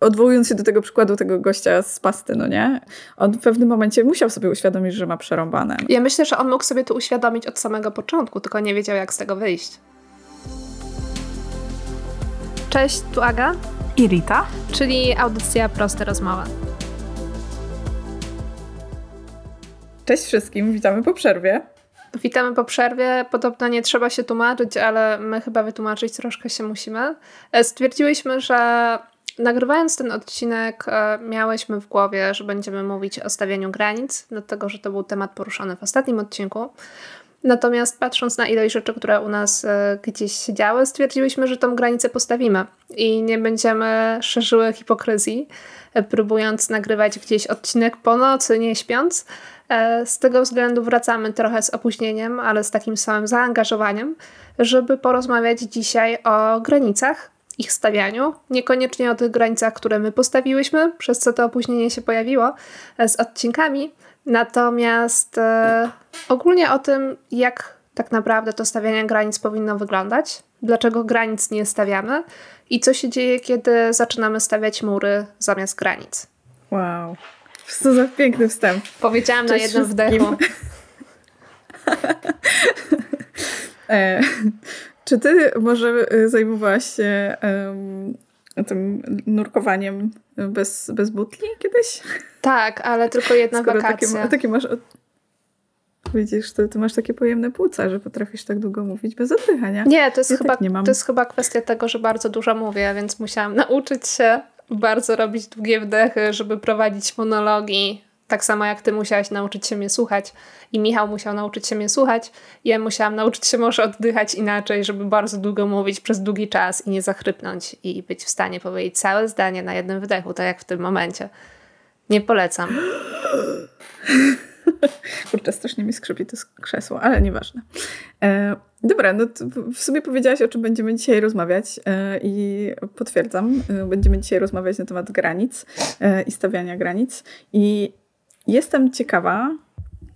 odwołując się do tego przykładu tego gościa z pasty, no nie? On w pewnym momencie musiał sobie uświadomić, że ma przerąbane. Ja myślę, że on mógł sobie to uświadomić od samego początku, tylko nie wiedział, jak z tego wyjść. Cześć, tu Aga. I Rita. Czyli audycja Proste Rozmowy. Cześć wszystkim, witamy po przerwie. Witamy po przerwie. Podobno nie trzeba się tłumaczyć, ale my chyba wytłumaczyć troszkę się musimy. E, stwierdziłyśmy, że nagrywając ten odcinek, e, miałyśmy w głowie, że będziemy mówić o stawianiu granic, dlatego że to był temat poruszony w ostatnim odcinku. Natomiast patrząc na ilość rzeczy, które u nas e, gdzieś się działy, stwierdziłyśmy, że tą granicę postawimy i nie będziemy szerzyły hipokryzji, próbując nagrywać gdzieś odcinek po nocy, nie śpiąc. Z tego względu wracamy trochę z opóźnieniem, ale z takim samym zaangażowaniem, żeby porozmawiać dzisiaj o granicach, ich stawianiu, niekoniecznie o tych granicach, które my postawiłyśmy, przez co to opóźnienie się pojawiło e, z odcinkami, natomiast e, ogólnie o tym, jak tak naprawdę to stawianie granic powinno wyglądać, dlaczego granic nie stawiamy i co się dzieje, kiedy zaczynamy stawiać mury zamiast granic. Wow, co za piękny wstęp. Powiedziałam Cześć na jednym wdechu. czy ty może y, zajmowałaś się um, tym nurkowaniem bez, bez butli kiedyś? Tak, ale tylko jedna Skoro wakacja. Takie, takie masz... Widzisz, ty, ty masz takie pojemne płuca, że potrafisz tak długo mówić bez oddychania. Nie, to jest, ja chyba, tak nie to jest chyba kwestia tego, że bardzo dużo mówię, więc musiałam nauczyć się bardzo robić długie wdechy, żeby prowadzić monologi tak samo jak ty musiałaś nauczyć się mnie słuchać i Michał musiał nauczyć się mnie słuchać, ja musiałam nauczyć się może oddychać inaczej, żeby bardzo długo mówić przez długi czas i nie zachrypnąć i być w stanie powiedzieć całe zdanie na jednym wydechu, tak jak w tym momencie. Nie polecam. Kurczę, strasznie mi skrzypi to krzesło, ale nieważne. E, dobra, no w sumie powiedziałaś, o czym będziemy dzisiaj rozmawiać e, i potwierdzam. E, będziemy dzisiaj rozmawiać na temat granic e, i stawiania granic. I Jestem ciekawa,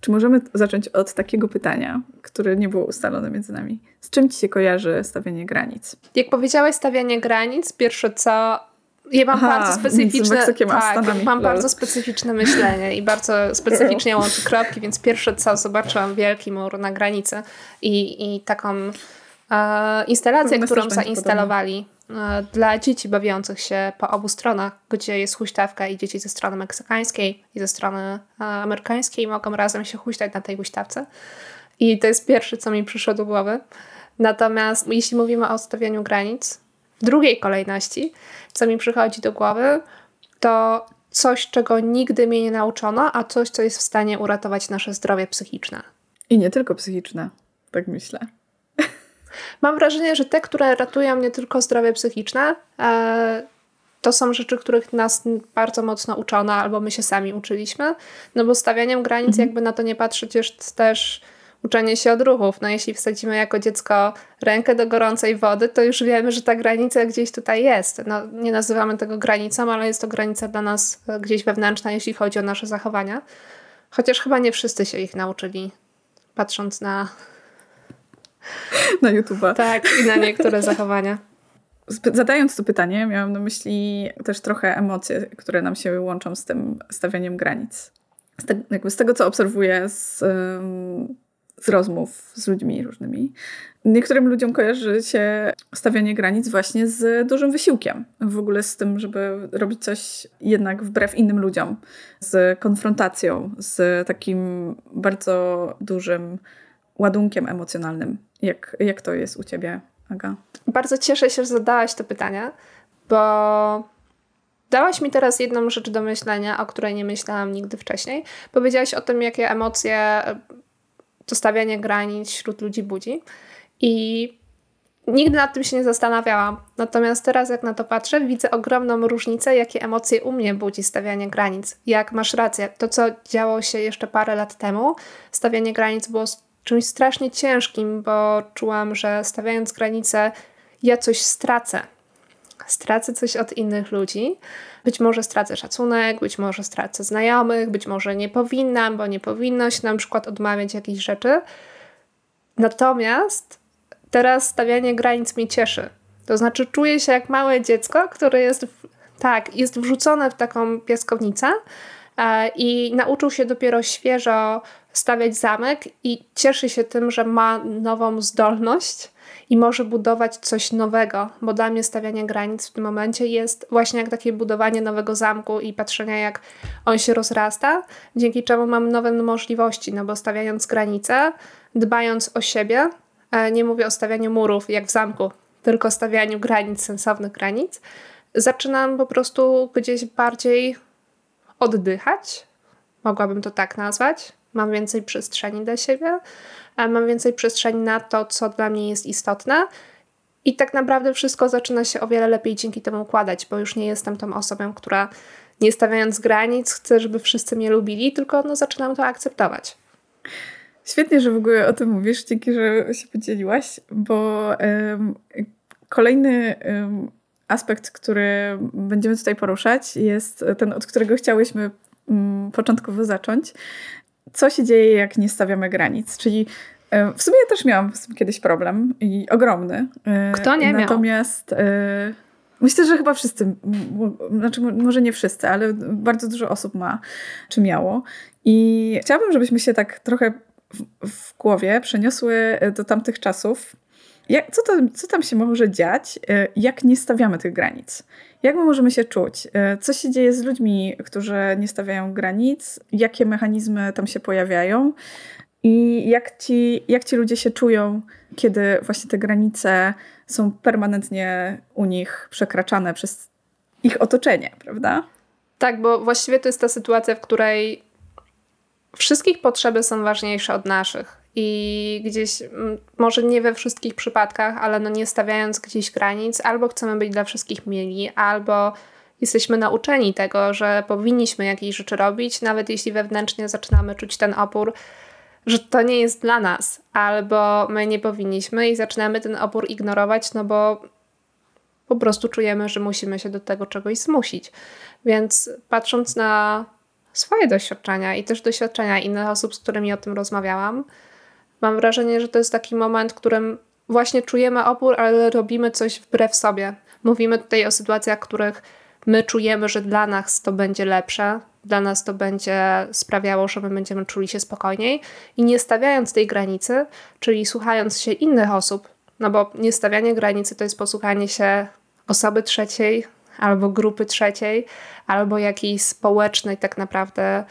czy możemy zacząć od takiego pytania, które nie było ustalone między nami. Z czym ci się kojarzy stawianie granic? Jak powiedziałaś stawianie granic, pierwsze co ja mam Aha, bardzo specyficzne. Tak, mam bardzo specyficzne myślenie i bardzo specyficznie łączę kropki, więc pierwsze co zobaczyłam wielki mur na granicy i, i taką e, instalację, którą zainstalowali dla dzieci bawiących się po obu stronach, gdzie jest huśtawka i dzieci ze strony meksykańskiej i ze strony e, amerykańskiej mogą razem się huśtać na tej huśtawce. I to jest pierwsze, co mi przyszło do głowy. Natomiast jeśli mówimy o stawianiu granic, w drugiej kolejności, co mi przychodzi do głowy, to coś, czego nigdy mnie nie nauczono, a coś, co jest w stanie uratować nasze zdrowie psychiczne. I nie tylko psychiczne, tak myślę. Mam wrażenie, że te, które ratują nie tylko zdrowie psychiczne, e, to są rzeczy, których nas bardzo mocno uczono, albo my się sami uczyliśmy. No bo stawianiem granic, mhm. jakby na to nie patrzeć, jest też uczenie się odruchów. No jeśli wsadzimy jako dziecko rękę do gorącej wody, to już wiemy, że ta granica gdzieś tutaj jest. No, nie nazywamy tego granicą, ale jest to granica dla nas e, gdzieś wewnętrzna, jeśli chodzi o nasze zachowania. Chociaż chyba nie wszyscy się ich nauczyli, patrząc na na YouTube'a. Tak, i na niektóre zachowania. Zadając to pytanie, miałam na myśli też trochę emocje, które nam się łączą z tym stawianiem granic. Z, te, jakby z tego, co obserwuję z, z rozmów z ludźmi różnymi, niektórym ludziom kojarzy się stawianie granic właśnie z dużym wysiłkiem. W ogóle z tym, żeby robić coś jednak wbrew innym ludziom, z konfrontacją, z takim bardzo dużym ładunkiem emocjonalnym. Jak, jak to jest u ciebie, Aga? Bardzo cieszę się, że zadałaś to pytanie, bo dałaś mi teraz jedną rzecz do myślenia, o której nie myślałam nigdy wcześniej. Powiedziałaś o tym, jakie emocje dostawianie granic wśród ludzi budzi. I nigdy nad tym się nie zastanawiałam. Natomiast teraz, jak na to patrzę, widzę ogromną różnicę, jakie emocje u mnie budzi stawianie granic. Jak masz rację, to co działo się jeszcze parę lat temu, stawianie granic było czymś strasznie ciężkim, bo czułam, że stawiając granice, ja coś stracę. Stracę coś od innych ludzi. Być może stracę szacunek, być może stracę znajomych, być może nie powinnam, bo nie powinno się na przykład odmawiać jakichś rzeczy. Natomiast teraz stawianie granic mnie cieszy. To znaczy, czuję się jak małe dziecko, które jest Tak, jest wrzucony w taką piaskownicę i nauczył się dopiero świeżo stawiać zamek i cieszy się tym, że ma nową zdolność i może budować coś nowego, bo dla mnie stawianie granic w tym momencie jest właśnie jak takie budowanie nowego zamku i patrzenia jak on się rozrasta, dzięki czemu mam nowe możliwości, no bo stawiając granice, dbając o siebie, e, nie mówię o stawianiu murów jak w zamku, tylko stawianiu granic, sensownych granic, zaczynam po prostu gdzieś bardziej oddychać, mogłabym to tak nazwać, mam więcej przestrzeni dla siebie, mam więcej przestrzeni na to, co dla mnie jest istotne. I tak naprawdę wszystko zaczyna się o wiele lepiej dzięki temu układać, bo już nie jestem tą osobą, która nie stawiając granic chce, żeby wszyscy mnie lubili, tylko no, zaczynam to akceptować. Świetnie, że w ogóle o tym mówisz. Dzięki, że się podzieliłaś, bo um, kolejny um, aspekt, który będziemy tutaj poruszać, jest ten, od którego chciałyśmy um, początkowo zacząć, co się dzieje, jak nie stawiamy granic. Czyli e, w sumie też miałam z tym kiedyś problem i ogromny. E, Kto nie miał? Natomiast e, myślę, że chyba wszyscy, znaczy może nie wszyscy, ale bardzo dużo osób ma, czy miało. I chciałabym, żebyśmy się tak trochę w, w głowie przeniosły do tamtych czasów. Jak, co, to, co tam się może dziać, jak nie stawiamy tych granic? Jak my możemy się czuć? E, co się dzieje z ludźmi, którzy nie stawiają granic? Jakie mechanizmy tam się pojawiają? I jak ci, jak ci ludzie się czują, kiedy właśnie te granice są permanentnie u nich przekraczane przez ich otoczenie, prawda? Tak, bo właściwie to jest ta sytuacja, w której wszystkich potrzeby są ważniejsze od naszych i gdzieś, może nie we wszystkich przypadkach, ale no nie stawiając gdzieś granic, albo chcemy być dla wszystkich mieli, albo jesteśmy nauczeni tego, że powinniśmy jakieś rzeczy robić, nawet jeśli wewnętrznie zaczynamy czuć ten opór, że to nie jest dla nas, albo my nie powinniśmy i zaczynamy ten opór ignorować, no bo po prostu czujemy, że musimy się do tego czegoś zmusić. Więc patrząc na swoje doświadczenia i też doświadczenia innych osób, z którymi o tym rozmawiałam, Mam wrażenie, że to jest taki moment, w którym właśnie czujemy opór, ale robimy coś wbrew sobie. Mówimy tutaj o sytuacjach, w których my czujemy, że dla nas to będzie lepsze, dla nas to będzie sprawiało, że my będziemy czuli się spokojniej i nie stawiając tej granicy, czyli słuchając się innych osób, no bo nie stawianie granicy to jest posłuchanie się osoby trzeciej albo grupy trzeciej, albo jakiejś społecznej tak naprawdę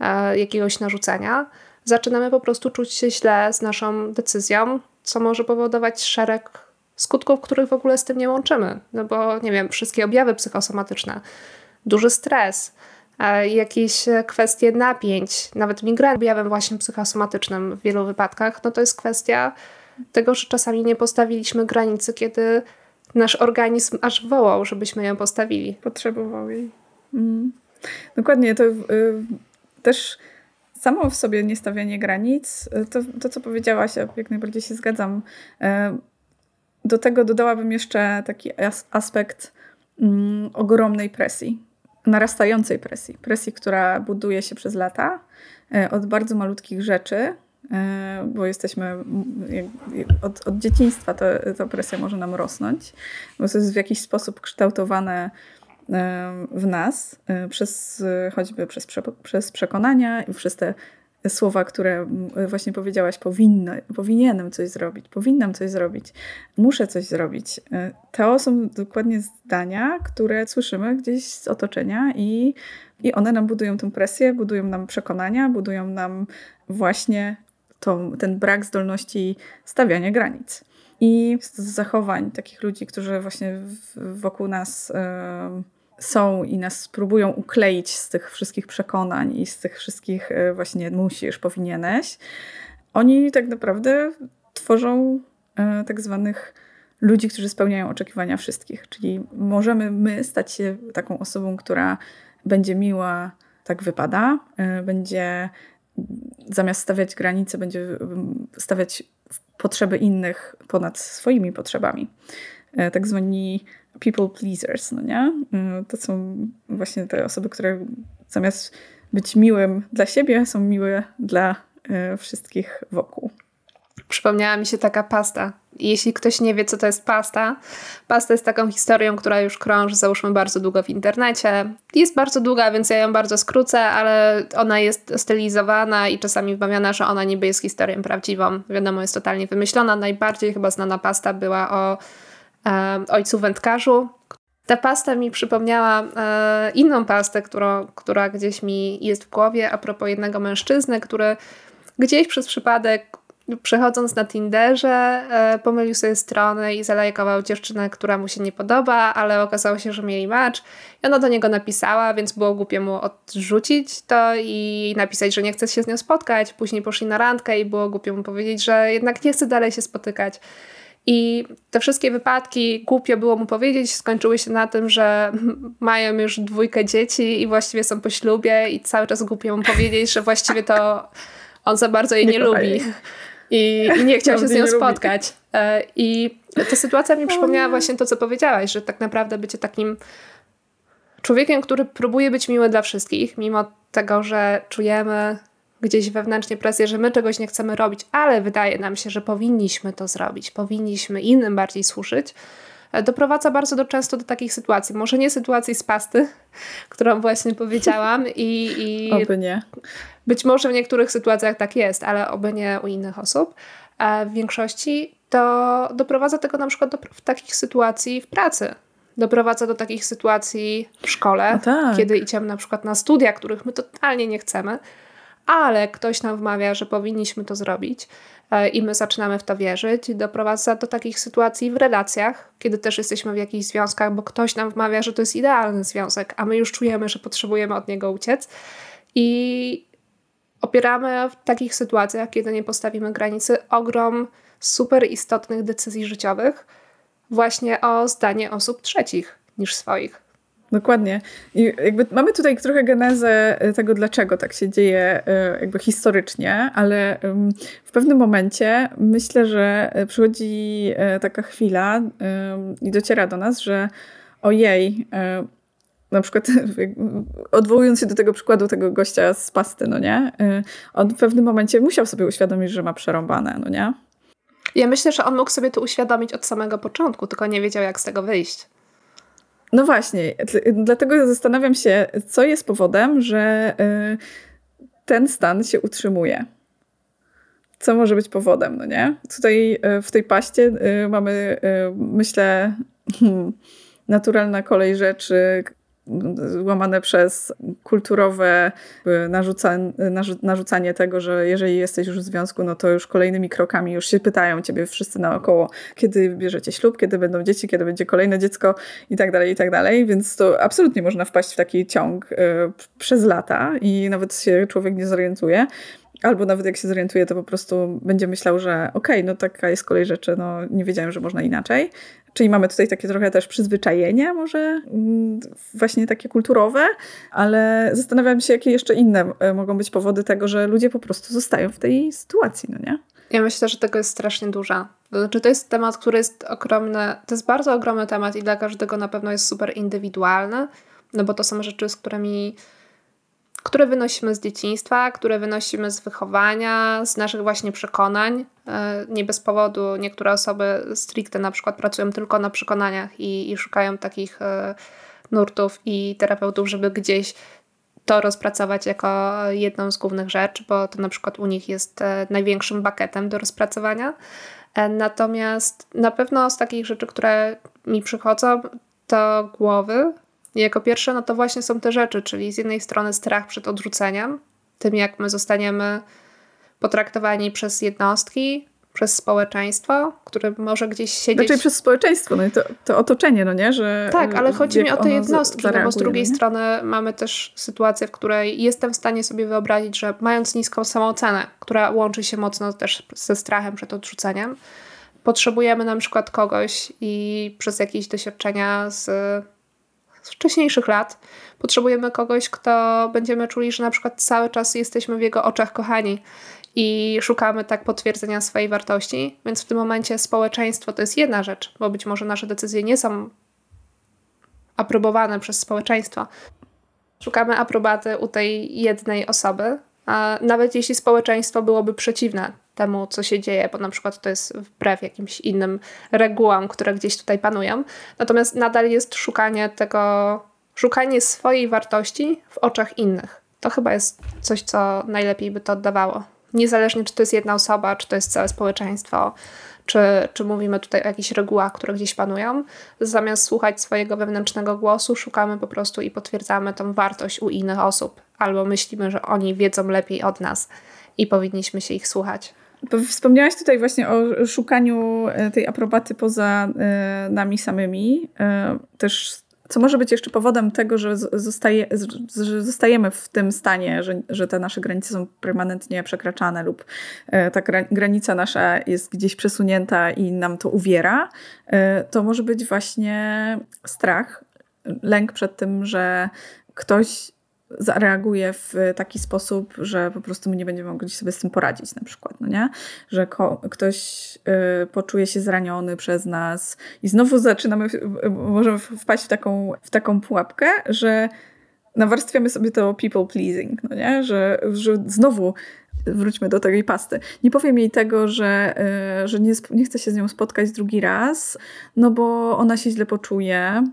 e, jakiegoś narzucenia, zaczynamy po prostu czuć się źle z naszą decyzją, co może powodować szereg skutków, których w ogóle z tym nie łączymy. No bo, nie wiem, wszystkie objawy psychosomatyczne, duży stres, e, jakieś kwestie napięć, nawet migreny objawem właśnie psychosomatycznym w wielu wypadkach, no to jest kwestia tego, że czasami nie postawiliśmy granicy, kiedy nasz organizm aż wołał, żebyśmy ją postawili. Potrzebował jej. Mm. Dokładnie, to y, też samo w sobie niestawianie granic, to, to co powiedziałaś, ja jak najbardziej się zgadzam. E, do tego dodałabym jeszcze taki as aspekt mm, ogromnej presji, narastającej presji. Presji, która buduje się przez lata e, od bardzo malutkich rzeczy, bo jesteśmy od, od dzieciństwa, to, ta presja może nam rosnąć, bo to jest w jakiś sposób kształtowane w nas, e, przez, choćby przez, przez przekonania i przez te słowa, które właśnie powiedziałaś, powinno, powinienem coś zrobić, powinnam coś zrobić, muszę coś zrobić. E, to są dokładnie zdania, które słyszymy gdzieś z otoczenia i, i one nam budują tę presję, budują nam przekonania, budują nam właśnie tą, ten brak zdolności stawiania granic. I z zachowań takich ludzi, którzy właśnie wokół nas są i nas próbują ukleić z tych wszystkich przekonań i z tych wszystkich e, właśnie musisz, powinieneś, oni tak naprawdę tworzą e, tak zwanych ludzi, którzy spełniają oczekiwania wszystkich. Czyli możemy my stać się taką osobą, która będzie miła, tak wypada, e, będzie zamiast stawiać granice, będzie stawiać potrzeby innych ponad swoimi potrzebami. Tak zwani people pleasers, no nie? Y, to są właśnie te osoby, które zamiast być miłym dla siebie, są miłe dla y, wszystkich wokół. Przypomniała mi się taka pasta jeśli ktoś nie wie, co to jest pasta, pasta jest taką historią, która już krąży, załóżmy, bardzo długo w internecie. Jest bardzo długa, więc ja ją bardzo skrócę, ale ona jest stylizowana i czasami wmawiana, że ona niby jest historią prawdziwą. Wiadomo, jest totalnie wymyślona. Najbardziej chyba znana pasta była o e, ojcu wędkarzu. Ta pasta mi przypomniała e, inną pastę, którą, która gdzieś mi jest w głowie a propos jednego mężczyzny, który gdzieś przez przypadek przechodząc na Tinderze, e, pomylił sobie strony i zalajkował dziewczynę, która mu się nie podoba, ale okazało się, że mieli match i ona do niego napisała, więc było głupie mu odrzucić to i napisać, że nie chce się z nią spotkać. Później poszli na randkę i było głupio mu powiedzieć, że jednak nie chce dalej się spotykać. I te wszystkie wypadki, głupio było mu powiedzieć, skończyły się na tym, że mają już dwójkę dzieci i właściwie są po ślubie i cały czas głupio mu powiedzieć, że właściwie to on za bardzo jej nie, nie lubi i, i nie chciał się z nią spotkać. E, I ta sytuacja mi przypomniała właśnie to, co powiedziałaś, że tak naprawdę bycie takim człowiekiem, który próbuje być miły dla wszystkich, mimo tego, że czujemy gdzieś wewnętrznie presję, że my czegoś nie chcemy robić, ale wydaje nam się, że powinniśmy to zrobić, powinniśmy innym bardziej służyć, e, doprowadza bardzo do, często do takich sytuacji. Może nie sytuacji z pasty, którą właśnie powiedziałam i, i Oby nie. Być może w niektórych sytuacjach tak jest, ale oby nie u innych osób. A w większości to doprowadza tego na przykład do takich sytuacji w pracy. Doprowadza do takich sytuacji w szkole, no tak. kiedy idziemy na przykład na studia, których my totalnie nie chcemy, ale ktoś nam wmawia, że powinniśmy to zrobić e, i my zaczynamy w to wierzyć. Doprowadza do takich sytuacji w relacjach, kiedy też jesteśmy w jakichś związkach, bo ktoś nam wmawia, że to jest idealny związek, a my już czujemy, że potrzebujemy od niego uciec. I opieramy w takich sytuacjach, kiedy nie postawimy granicy, ogrom super istotnych decyzji życiowych właśnie o zdanie osób trzecich niż swoich. Dokładnie. I jakby mamy tutaj trochę genezę e, tego, dlaczego tak się dzieje e, jakby historycznie, ale w pewnym momencie myślę, że przychodzi taka chwila i dociera do nas, że ojej, na przykład odwołując się do tego przykładu tego gościa z pasty, no nie? Y, on w pewnym momencie musiał sobie uświadomić, że ma przerąbane, no nie? Ja myślę, że on mógł sobie to uświadomić od samego początku, tylko nie wiedział, jak z tego wyjść. No właśnie, dlatego zastanawiam się, co jest powodem, że y, ten stan się utrzymuje. Co może być powodem, no nie? Tutaj y, w tej paście mamy, myślę, hmm, naturalna kolej rzeczy, łamane przez kulturowe narzucanie, narzucanie tego, że jeżeli jesteś już w związku, no to już kolejnymi krokami już się pytają ciebie wszyscy naokoło, kiedy bierzecie ślub, kiedy będą dzieci, kiedy będzie kolejne dziecko i tak dalej, i tak dalej. Więc to absolutnie można wpaść w taki ciąg y, przez lata i nawet się człowiek nie zorientuje. Albo nawet jak się zorientuje, to po prostu będzie myślał, że okej, okay, no taka jest kolej rzeczy, no nie wiedziałem, że można inaczej. Czyli mamy tutaj takie trochę też przyzwyczajenia, może mm, właśnie takie kulturowe, ale zastanawiam się, jakie jeszcze inne e, mogą być powody tego, że ludzie po prostu zostają w tej sytuacji, no nie? Ja myślę, że tego jest strasznie dużo. To znaczy, to jest temat, który jest ogromny, to jest bardzo ogromny temat i dla każdego na pewno jest super indywidualny, no bo to są rzeczy, z którymi które wynosimy z dzieciństwa, które wynosimy z wychowania, z naszych właśnie przekonań. E, nie bez powodu niektóre osoby stricte na przykład pracują tylko na przekonaniach i, i szukają takich e, nurtów i terapeutów, żeby gdzieś to rozpracować jako jedną z głównych rzeczy, bo to na przykład u nich jest e, największym bakietem do rozpracowania. Natomiast na pewno z takich rzeczy, które mi przychodzą, to głowy, i jako pierwsze, no to właśnie są te rzeczy, czyli z jednej strony strach przed odrzuceniem, tym jak my zostaniemy potraktowani przez jednostki, przez społeczeństwo, które może gdzieś siedzieć... Znaczy przez społeczeństwo, no i to, to otoczenie, no nie? Że tak, ale chodzi mi o te jednostki, no bo z drugiej strony mamy też sytuację, w której jestem w stanie sobie wyobrazić, że mając niską samoocenę, która łączy się mocno też ze strachem przed odrzuceniem, potrzebujemy na przykład kogoś i przez jakieś doświadczenia z z wcześniejszych lat. Potrzebujemy kogoś, kto będziemy czuli, że na przykład cały czas jesteśmy w jego oczach kochani i szukamy tak potwierdzenia swojej wartości. Więc w tym momencie społeczeństwo to jest jedna rzecz, bo być może nasze decyzje nie są aprobowane przez społeczeństwo. Szukamy aprobaty u tej jednej osoby, a nawet jeśli społeczeństwo byłoby przeciwne temu, co się dzieje, bo na przykład to jest wbrew jakimś innym regułom, które gdzieś tutaj panują. Natomiast nadal jest szukanie tego, szukanie swojej wartości w oczach innych. To chyba jest coś, co najlepiej by to oddawało. Niezależnie, czy to jest jedna osoba, czy to jest całe społeczeństwo, czy, czy mówimy tutaj o jakichś regułach, które gdzieś panują. Zamiast słuchać swojego wewnętrznego głosu, szukamy po prostu i potwierdzamy tą wartość u innych osób, albo myślimy, że oni wiedzą lepiej od nas i powinniśmy się ich słuchać. Wspomniałaś tutaj właśnie o szukaniu e, tej aprobaty poza e, nami samymi. E, też co może być jeszcze powodem tego, że, zostaje, że zostajemy w tym stanie, że, że te nasze granice są permanentnie przekraczane lub ta granica nasza jest gdzieś przesunięta i nam to uwiera, to może być właśnie strach, lęk przed tym, że ktoś zareaguje w taki sposób, że po prostu my nie będziemy mogli sobie z tym poradzić na przykład, no nie? Że ktoś y, poczuje się zraniony przez nas i znowu zaczynamy, możemy wpaść w taką, w taką pułapkę, że nawarstwiamy sobie to people pleasing, no nie? Że, że znowu wróćmy do tej pasty. Nie powiem jej tego, że, y, że nie, nie chcę się z nią spotkać drugi raz, no bo ona się źle poczuje,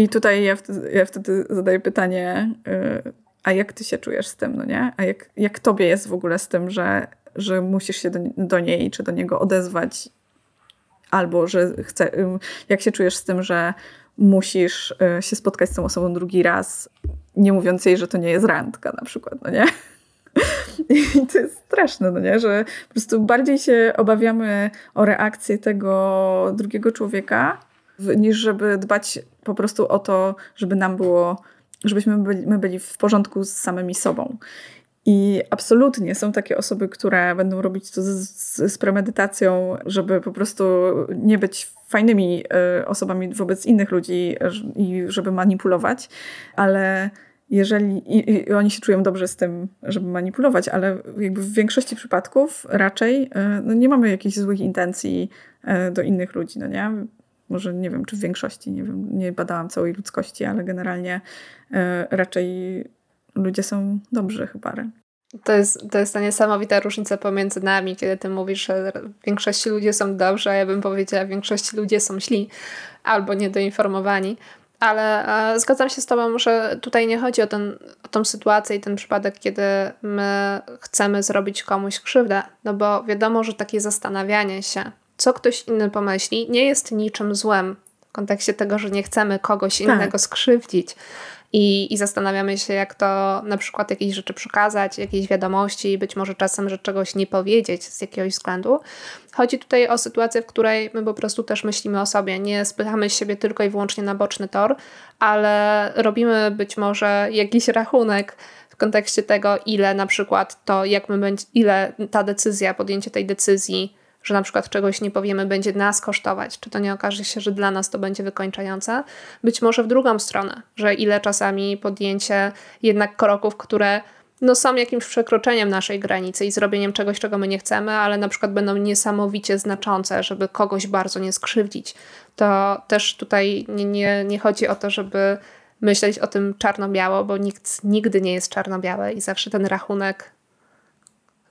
i tutaj ja wtedy, ja wtedy zadaję pytanie, yy, a jak ty się czujesz z tym, no nie? A jak, jak tobie jest w ogóle z tym, że, że musisz się do, do niej czy do niego odezwać, albo że chce, yy, jak się czujesz z tym, że musisz yy, się spotkać z tą osobą drugi raz, nie mówiąc jej, że to nie jest randka na przykład, no nie? I to jest straszne, no nie? Że po prostu bardziej się obawiamy o reakcję tego drugiego człowieka, niż żeby dbać po prostu o to, żeby nam było, żebyśmy byli, my byli w porządku z samymi sobą. I absolutnie są takie osoby, które będą robić to z, z, z premedytacją, żeby po prostu nie być fajnymi y, osobami wobec innych ludzi i żeby manipulować, ale jeżeli i, i, oni się czują dobrze z tym, żeby manipulować, ale jakby w większości przypadków raczej y, no nie mamy jakichś złych intencji y, do innych ludzi, no nie? Może nie wiem, czy w większości, nie wiem, nie badałam całej ludzkości, ale generalnie e, raczej ludzie są dobrzy chyba. To jest, to jest ta niesamowita różnica pomiędzy nami, kiedy ty mówisz, że w większości ludzie są dobrzy, a ja bym powiedziała, w większości ludzie są źli albo niedoinformowani. Ale e, zgadzam się z Tobą, że tutaj nie chodzi o, ten, o tą sytuację i ten przypadek, kiedy my chcemy zrobić komuś krzywdę, no bo wiadomo, że takie zastanawianie się, co ktoś inny pomyśli, nie jest niczym złem w kontekście tego, że nie chcemy kogoś tak. innego skrzywdzić. I, I zastanawiamy się, jak to na przykład jakieś rzeczy przekazać, jakieś wiadomości, być może czasem, że czegoś nie powiedzieć z jakiegoś względu. Chodzi tutaj o sytuację, w której my po prostu też myślimy o sobie. Nie spychamy siebie tylko i wyłącznie na boczny tor, ale robimy być może jakiś rachunek w kontekście tego, ile na przykład to, jak my będzie, ile ta decyzja, podjęcie tej decyzji że na przykład czegoś nie powiemy, będzie nas kosztować, czy to nie okaże się, że dla nas to będzie wykończające. Być może w drugą stronę, że ile czasami podjęcie jednak kroków, które no, są jakimś przekroczeniem naszej granicy i zrobieniem czegoś, czego my nie chcemy, ale na przykład będą niesamowicie znaczące, żeby kogoś bardzo nie skrzywdzić. To też tutaj nie, nie, nie chodzi o to, żeby myśleć o tym czarno-biało, bo nikt nigdy nie jest czarno-białe i zawsze ten rachunek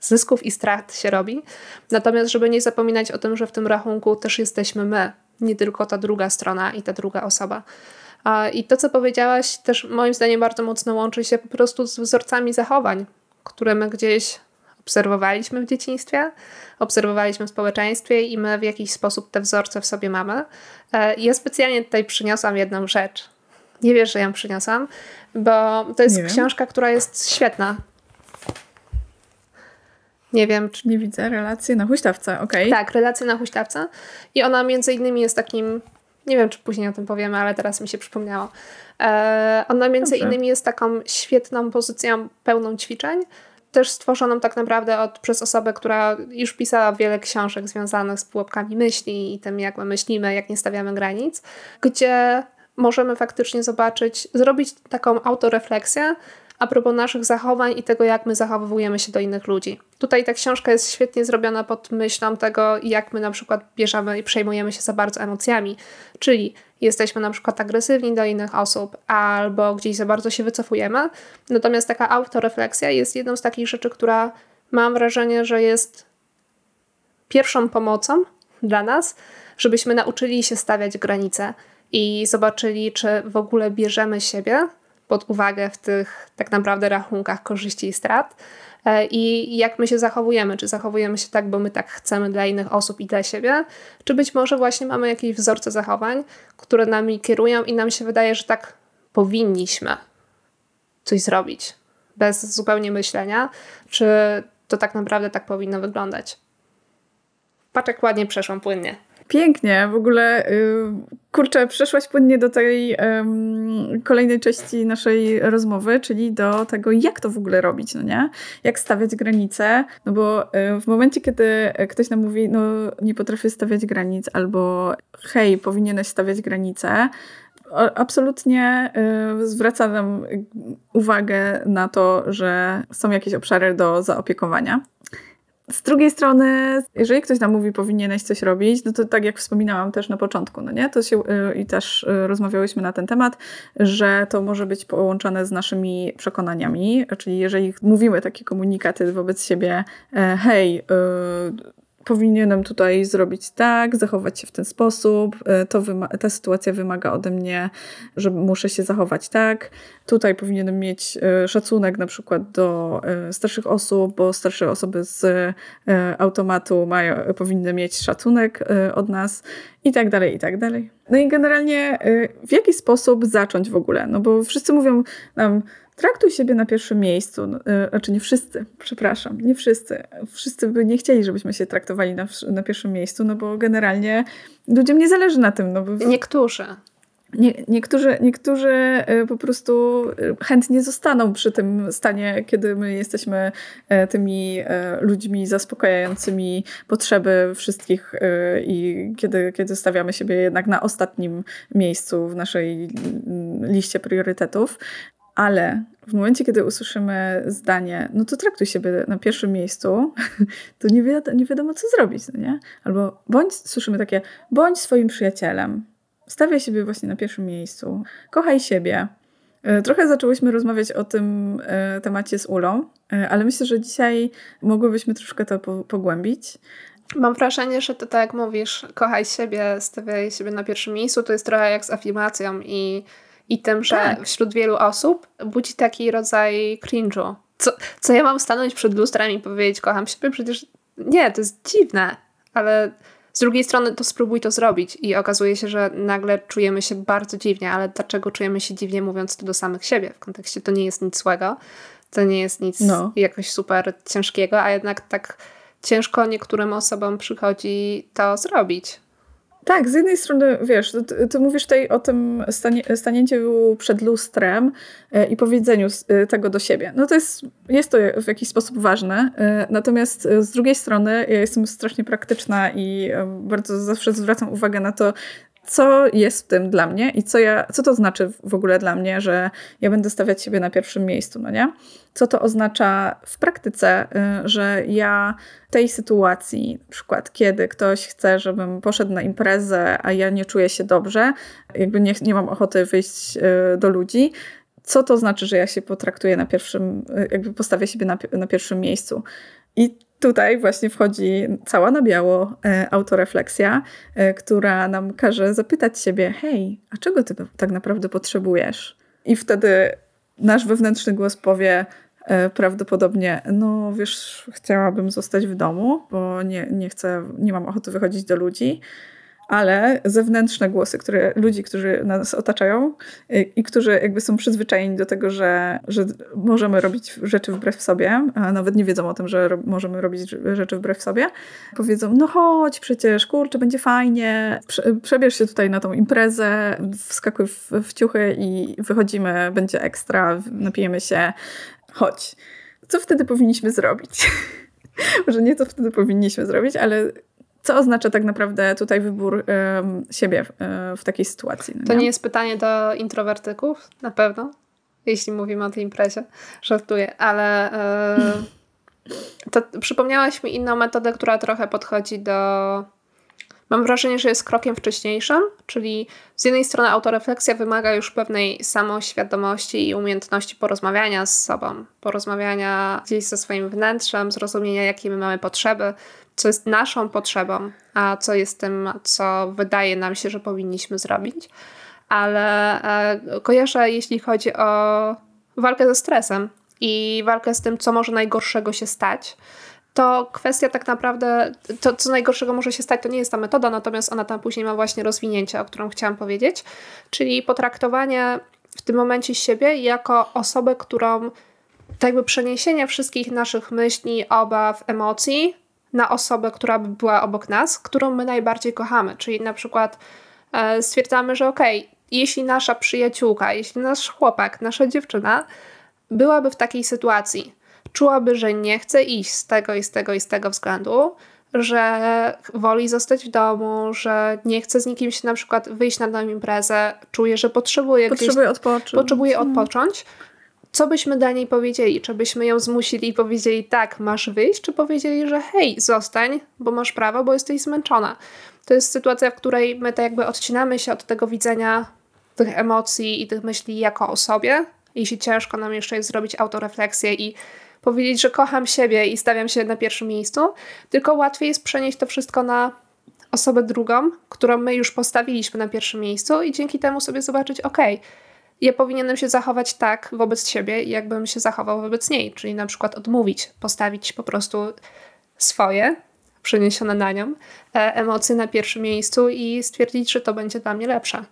zysków i strat się robi. Natomiast, żeby nie zapominać o tym, że w tym rachunku też jesteśmy my, nie tylko ta druga strona i ta druga osoba. I to, co powiedziałaś, też moim zdaniem bardzo mocno łączy się po prostu z wzorcami zachowań, które my gdzieś obserwowaliśmy w dzieciństwie, obserwowaliśmy w społeczeństwie i my w jakiś sposób te wzorce w sobie mamy. E, ja specjalnie tutaj przyniosłam jedną rzecz. Nie wiesz, że ją przyniosłam, bo to jest książka, która jest świetna. Nie wiem, czy... Nie widzę. Relacje na huśtawce, okej. Okay. Tak, relacje na huśtawce. I ona między innymi jest takim... Nie wiem, czy później o tym powiemy, ale teraz mi się przypomniało. E, ona między Dobrze. innymi jest taką świetną pozycją pełną ćwiczeń, też stworzoną tak naprawdę od, przez osobę, która już pisała wiele książek związanych z pułapkami myśli i tym, jak my myślimy, jak nie stawiamy granic, gdzie możemy faktycznie zobaczyć, zrobić taką autorefleksję, a propos naszych zachowań i tego, jak my zachowujemy się do innych ludzi. Tutaj ta książka jest świetnie zrobiona pod myślą tego, jak my na przykład bierzemy i przejmujemy się za bardzo emocjami, czyli jesteśmy na przykład agresywni do innych osób albo gdzieś za bardzo się wycofujemy. Natomiast taka autorefleksja jest jedną z takich rzeczy, która mam wrażenie, że jest pierwszą pomocą dla nas, żebyśmy nauczyli się stawiać granice i zobaczyli, czy w ogóle bierzemy siebie pod uwagę w tych tak naprawdę rachunkach korzyści i strat e, i jak my się zachowujemy. Czy zachowujemy się tak, bo my tak chcemy dla innych osób i dla siebie, czy być może właśnie mamy jakieś wzorce zachowań, które nami kierują i nam się wydaje, że tak powinniśmy coś zrobić bez zupełnie myślenia, czy to tak naprawdę tak powinno wyglądać. Patrz, jak ładnie przeszłam płynnie. Pięknie, w ogóle yy, kurczę, przeszłaś płynnie do tej yy, kolejnej części naszej rozmowy, czyli do tego, jak to w ogóle robić, no nie? Jak stawiać granice, no bo yy, w momencie, kiedy ktoś nam mówi, no nie potrafię stawiać granic, albo hej, powinieneś stawiać granice, absolutnie y, zwraca nam uwagę na to, że są jakieś obszary do zaopiekowania. Z drugiej strony, jeżeli ktoś nam mówi, powinieneś coś robić, no to tak jak wspominałam też na początku, no nie? To się, y, i też y, rozmawiałyśmy na ten temat, że to może być połączone z naszymi przekonaniami, czyli jeżeli mówimy takie komunikaty wobec siebie, e, hej, powinienem tutaj zrobić tak, zachować się w ten sposób, e, to ta sytuacja wymaga ode mnie, że muszę się zachować tak. Tutaj powinienem mieć e, szacunek na przykład do e, starszych osób, bo starsze osoby z automatu mają, powinny mieć szacunek od nas i tak dalej, i tak dalej. No i generalnie w jaki sposób zacząć w ogóle? No bo wszyscy mówią nam, traktuj siebie na pierwszym miejscu. No, e, znaczy nie wszyscy, przepraszam, nie wszyscy. Wszyscy by nie chcieli, żebyśmy się traktowali na, na pierwszym miejscu, no bo generalnie ludziom nie zależy na tym. No bo Niektórzy. Nie, niektórzy, niektórzy e, po prostu e, chętnie zostaną przy tym stanie, kiedy my jesteśmy tymi ludźmi zaspokajającymi potrzeby wszystkich i kiedy, kiedy stawiamy siebie jednak na ostatnim miejscu w naszej liście priorytetów ale w momencie, kiedy usłyszymy zdanie, no to traktuj siebie na pierwszym miejscu, to nie, wi nie wiadomo, co zrobić, no nie? Albo bądź, słyszymy takie, bądź swoim przyjacielem, stawiaj siebie właśnie na pierwszym miejscu, kochaj siebie. E, trochę zaczęłyśmy rozmawiać o tym e, temacie z Ulą, e, ale myślę, że dzisiaj mogłybyśmy troszkę to pogłębić. Mam wrażenie, że to tak jak mówisz, kochaj siebie, stawiaj siebie na pierwszym miejscu, to jest trochę jak z afirmacją i i tym, że tak. wśród wielu osób budzi taki rodzaj cringe'u. Co, co ja mam stanąć przed lustrem i powiedzieć, kocham siebie? Przecież nie, to jest dziwne, ale z drugiej strony to spróbuj to zrobić i okazuje się, że nagle czujemy się bardzo dziwnie, ale dlaczego czujemy się dziwnie mówiąc to do samych siebie? W kontekście to nie jest nic złego, to nie jest nic no. jakoś super ciężkiego, a jednak tak ciężko niektórym osobom przychodzi to zrobić. Tak, z jednej strony, wiesz, ty, ty mówisz tutaj o tym stanie, stanięciu przed lustrem e, i powiedzeniu e, tego do siebie. No to jest, jest to w jakiś sposób ważne, e, natomiast z drugiej strony ja jestem strasznie praktyczna i bardzo zawsze zwracam uwagę na to, co jest w tym dla mnie i co, ja, co to znaczy w ogóle dla mnie, że ja będę stawiać siebie na pierwszym miejscu, no nie? Co to oznacza w praktyce, y, że ja tej sytuacji, na przykład kiedy ktoś chce, żebym poszedł na imprezę, a ja nie czuję się dobrze, jakby nie, nie mam ochoty wyjść y, do ludzi, co to znaczy, że ja się potraktuję na pierwszym, y, jakby postawię siebie na, na pierwszym miejscu. I tutaj właśnie wchodzi cała na biało e, autorefleksja, e, która nam każe zapytać siebie: hej, a czego ty tak naprawdę potrzebujesz? I wtedy nasz wewnętrzny głos powie e, prawdopodobnie: No, wiesz, chciałabym zostać w domu, bo nie, nie chcę, nie mam ochoty wychodzić do ludzi ale zewnętrzne głosy, które ludzi, którzy nas otaczają i, i którzy jakby są przyzwyczajeni do tego, że, że możemy robić rzeczy wbrew sobie, a nawet nie wiedzą o tym, że ro możemy robić rzeczy wbrew sobie, powiedzą, no chodź przecież, kurczę, będzie fajnie, Prze przebierz się tutaj na tą imprezę, wskakuj w, w ciuchy i wychodzimy, będzie ekstra, napijemy się, chodź. Co wtedy powinniśmy zrobić? Może nie co wtedy powinniśmy zrobić, ale co oznacza tak naprawdę tutaj wybór um, siebie w, e, w, takiej sytuacji? No to nie jest pytanie do introwertyków, na pewno, jeśli mówimy o tej imprezie. Żartuję, ale e, to przypomniałaś mi inną metodę, która trochę podchodzi do mam wrażenie, że jest krokiem wcześniejszym, czyli z jednej strony autorefleksja wymaga już pewnej samoświadomości i umiejętności porozmawiania z sobą, porozmawiania gdzieś ze swoim wnętrzem, zrozumienia, jakie my mamy potrzeby, co jest naszą potrzebą, a co jest tym, co wydaje nam się, że powinniśmy zrobić. Ale e, kojarzę, jeśli chodzi o walkę ze stresem i walkę z tym, co może najgorszego się stać, to kwestia tak naprawdę, to co najgorszego może się stać, to nie jest ta metoda, natomiast ona tam później ma właśnie rozwinięcie, o którym chciałam powiedzieć, czyli potraktowanie w tym momencie siebie jako osobę, którą tak jakby przeniesienie wszystkich naszych myśli, obaw, emocji na osobę, która by była obok nas, którą my najbardziej kochamy. Czyli na przykład e, stwierdzamy, że okej, okay, jeśli nasza przyjaciółka, jeśli nasz chłopak, nasza dziewczyna byłaby w takiej sytuacji, czułaby, że nie chce iść z tego i z tego i z tego względu, że woli zostać w domu, że nie chce z nikim się na przykład wyjść na daną imprezę, czuje, że potrzebuje, potrzebuje gdzieś, odpocząć. Potrzebuje hmm. odpocząć. Co byśmy dla niej powiedzieli? Czy byśmy ją zmusili i powiedzieli tak, masz wyjść, czy powiedzieli, że hej, zostań, bo masz prawo, bo jesteś zmęczona. To jest sytuacja, w której my tak jakby odcinamy się od tego widzenia tych emocji i tych myśli jako o sobie. Jeśli ciężko nam jeszcze jest zrobić autorefleksję i powiedzieć, że kocham siebie i stawiam się na pierwszym miejscu, tylko łatwiej jest przenieść to wszystko na osobę drugą, którą my już postawiliśmy na pierwszym miejscu i dzięki temu sobie zobaczyć, ok, ja powinienem się zachować tak wobec siebie, jakbym się zachował wobec niej, czyli na przykład odmówić, postawić po prostu swoje, przeniesione na nią, e, emocje na pierwszym miejscu i stwierdzić, że to będzie dla mnie lepsze.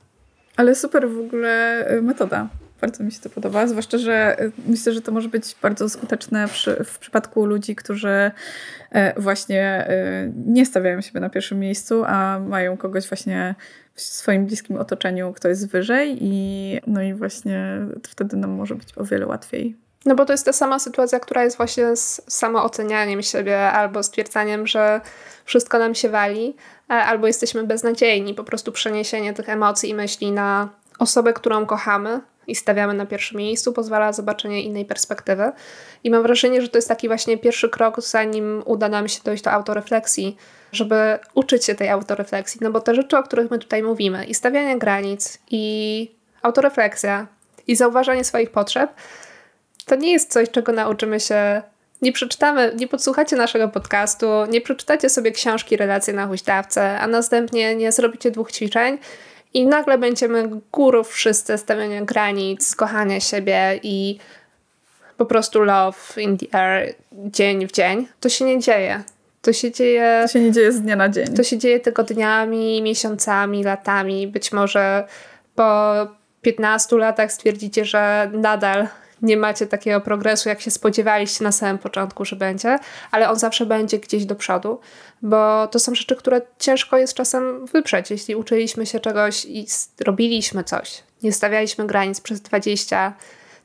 Ale super w ogóle e, metoda. Bardzo mi się to podoba, zwłaszcza, że y, myślę, że to może być bardzo skuteczne przy, w przypadku ludzi, którzy e, właśnie nie stawiają siebie na pierwszym miejscu, a mają kogoś właśnie w swoim bliskim otoczeniu, kto jest wyżej i no i właśnie wtedy nam może być o wiele łatwiej. No bo to jest ta sama sytuacja, która jest właśnie z samoocenianiem siebie albo stwierdzaniem, że wszystko nam się wali, e, albo jesteśmy beznadziejni. Po prostu przeniesienie tych emocji i myśli na osobę, którą kochamy, i stawiamy na pierwszym miejscu, pozwala zobaczenie innej perspektywy. I mam wrażenie, że to jest taki właśnie pierwszy krok, zanim uda nam się dojść do autorefleksji, żeby uczyć się tej autorefleksji. No bo te rzeczy, o których my tutaj mówimy, i stawianie granic, i autorefleksja, i zauważanie swoich potrzeb, to nie jest coś, czego nauczymy się nie przeczytamy, nie podsłuchacie naszego podcastu, nie przeczytacie sobie książki relacje na huśtawce, a następnie nie zrobicie dwóch ćwiczeń i nagle będziemy górów wszyscy stawiania granic, kochania siebie i po prostu love in the air dzień w dzień. To się nie dzieje. To się dzieje. To się nie dzieje z dnia na dzień. To się dzieje tygodniami, miesiącami, latami. Być może po 15 latach stwierdzicie, że nadal nie macie takiego progresu, jak się spodziewaliście na samym początku, że będzie, ale on zawsze będzie gdzieś do przodu, bo to są rzeczy, które ciężko jest czasem wyprzeć. Jeśli uczyliśmy się czegoś i robiliśmy coś, nie stawialiśmy granic przez 20,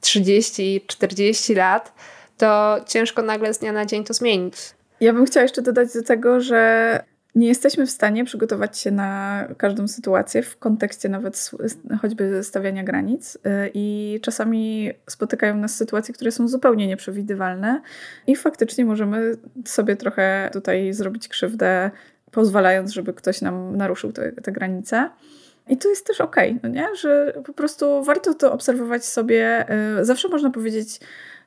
30, 40 lat, to ciężko nagle z dnia na dzień to zmienić. Ja bym chciała jeszcze dodać do tego, że nie jesteśmy w stanie przygotować się na każdą sytuację w kontekście nawet choćby stawiania granic. Y, I czasami spotykają nas sytuacje, które są zupełnie nieprzewidywalne, i faktycznie możemy sobie trochę tutaj zrobić krzywdę, pozwalając, żeby ktoś nam naruszył te, te granice. I to jest też okej, okay, no nie? że po prostu warto to obserwować sobie. Y, zawsze można powiedzieć,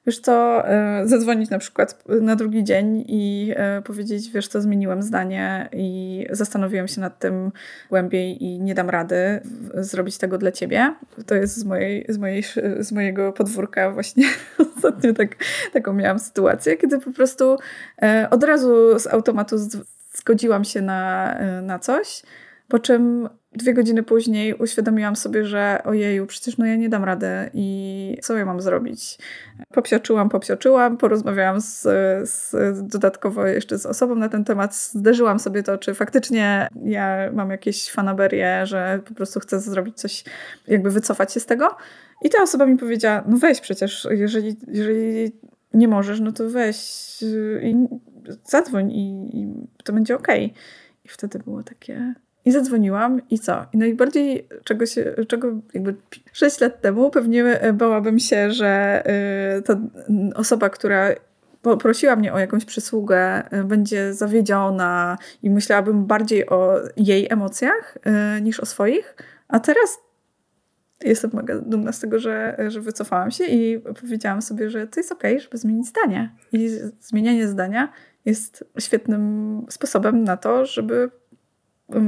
wiesz co, e, zadzwonić na przykład na drugi dzień i e, powiedzieć, wiesz co, zmieniłem zdanie i zastanowiłem się nad tym głębiej i nie dam rady zrobić tego dla ciebie. To jest z, mojej, z, mojej, z mojego podwórka właśnie ostatnio tak, taką miałam sytuację, kiedy po prostu e, od razu z automatu zgodziłam się na, na coś, po czym dwie godziny później uświadomiłam sobie, że ojeju, przecież no ja nie dam rady i co ja mam zrobić? Popsioczyłam, popsioczyłam, porozmawiałam z, z, dodatkowo jeszcze z osobą na ten temat, zderzyłam sobie to, czy faktycznie ja mam jakieś fanaberie, że po prostu chcę zrobić coś, jakby wycofać się z tego. I ta osoba mi powiedziała, no weź przecież, jeżeli, jeżeli nie możesz, no to weź i zadzwoń i, i to będzie okej. Okay. I wtedy było takie, i zadzwoniłam i co? I najbardziej czego się, czego jakby 6 lat temu pewnie bałabym się, że y, ta osoba, która prosiła mnie o jakąś przysługę, będzie zawiedziona i myślałabym bardziej o jej emocjach niż o swoich. A teraz jestem mega dumna z tego, że, że wycofałam się i powiedziałam sobie, że to jest okej, okay, żeby zmienić zdanie. I zmienianie zdania jest świetnym sposobem na to, żeby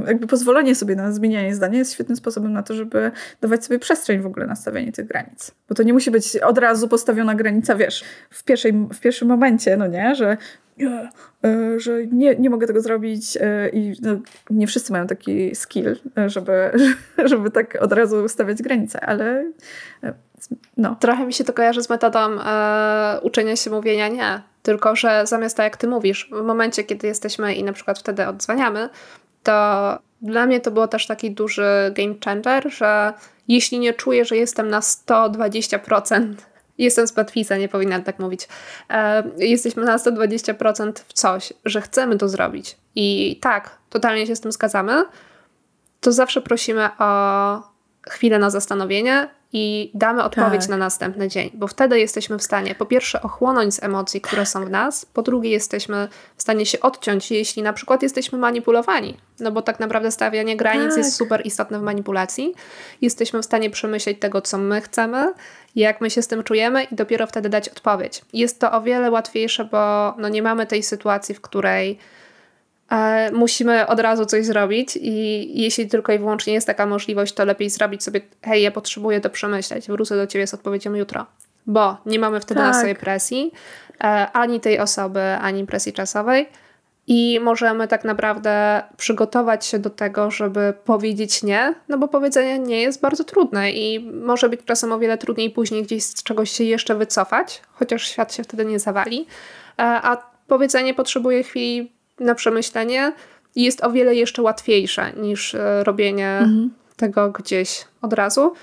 jakby pozwolenie sobie na zmienianie zdania jest świetnym sposobem na to, żeby dawać sobie przestrzeń w ogóle na stawianie tych granic. Bo to nie musi być od razu postawiona granica, wiesz, w, pierwszej, w pierwszym momencie, no nie, że nie, e, że nie, nie mogę tego zrobić e, i no, nie wszyscy mają taki skill, e, żeby, żeby tak od razu stawiać granice, ale no. Trochę mi się to kojarzy z metodą e, uczenia się mówienia nie, tylko że zamiast tak jak ty mówisz, w momencie kiedy jesteśmy i na przykład wtedy odzwaniamy, to dla mnie to było też taki duży game changer, że jeśli nie czuję, że jestem na 120%, jestem z Patwisa, nie powinnam tak mówić, e, jesteśmy na 120% w coś, że chcemy to zrobić. I tak, totalnie się z tym zgadzamy, to zawsze prosimy o chwilę na zastanowienie, i damy odpowiedź tak. na następny dzień, bo wtedy jesteśmy w stanie po pierwsze ochłonąć z emocji, które są w nas, po drugie jesteśmy w stanie się odciąć, jeśli na przykład jesteśmy manipulowani, no bo tak naprawdę stawianie granic tak. jest super istotne w manipulacji. Jesteśmy w stanie przemyśleć tego, co my chcemy, jak my się z tym czujemy i dopiero wtedy dać odpowiedź. Jest to o wiele łatwiejsze, bo no nie mamy tej sytuacji, w której musimy od razu coś zrobić i jeśli tylko i wyłącznie jest taka możliwość, to lepiej zrobić sobie, hej, ja potrzebuję to przemyśleć, wrócę do ciebie z odpowiedzią jutro. Bo nie mamy wtedy tak. na sobie presji, e, ani tej osoby, ani presji czasowej i możemy tak naprawdę przygotować się do tego, żeby powiedzieć nie, no bo powiedzenie nie jest bardzo trudne i może być czasem o wiele trudniej później gdzieś z czegoś się jeszcze wycofać, chociaż świat się wtedy nie zawali, e, a powiedzenie potrzebuje chwili na przemyślenie jest o wiele jeszcze łatwiejsze niż e, robienie mhm. tego gdzieś od razu.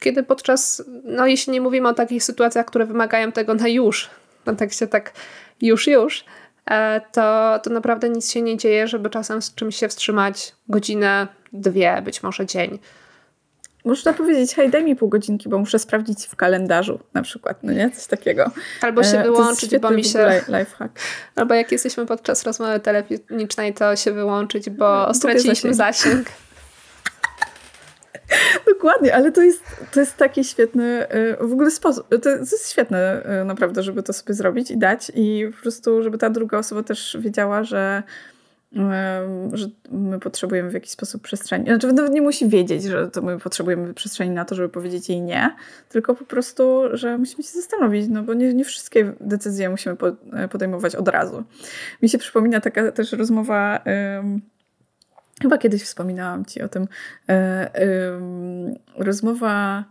Kiedy podczas, no jeśli nie mówimy o takich sytuacjach, które wymagają tego na już, no tak się tak już, już, e, to, to naprawdę nic się nie dzieje, żeby czasem z czymś się wstrzymać godzinę, dwie, być może dzień. Można powiedzieć, hej, daj mi pół godzinki, bo muszę sprawdzić w kalendarzu na przykład, no nie? Coś takiego. Albo się e, wyłączyć, bo mi się... Lifehack. Albo jak jesteśmy podczas rozmowy telefonicznej, to się wyłączyć, bo no, straciliśmy zasięg. Dokładnie, ale to jest, to jest taki świetny e, w ogóle sposób. To jest świetne e, naprawdę, żeby to sobie zrobić i dać i po prostu, żeby ta druga osoba też wiedziała, że że my potrzebujemy w jakiś sposób przestrzeni. Znaczy, nawet nie musi wiedzieć, że to my potrzebujemy przestrzeni na to, żeby powiedzieć jej nie, tylko po prostu, że musimy się zastanowić, no bo nie, nie wszystkie decyzje musimy podejmować od razu. Mi się przypomina taka też rozmowa. Chyba kiedyś wspominałam ci o tym. Um, rozmowa,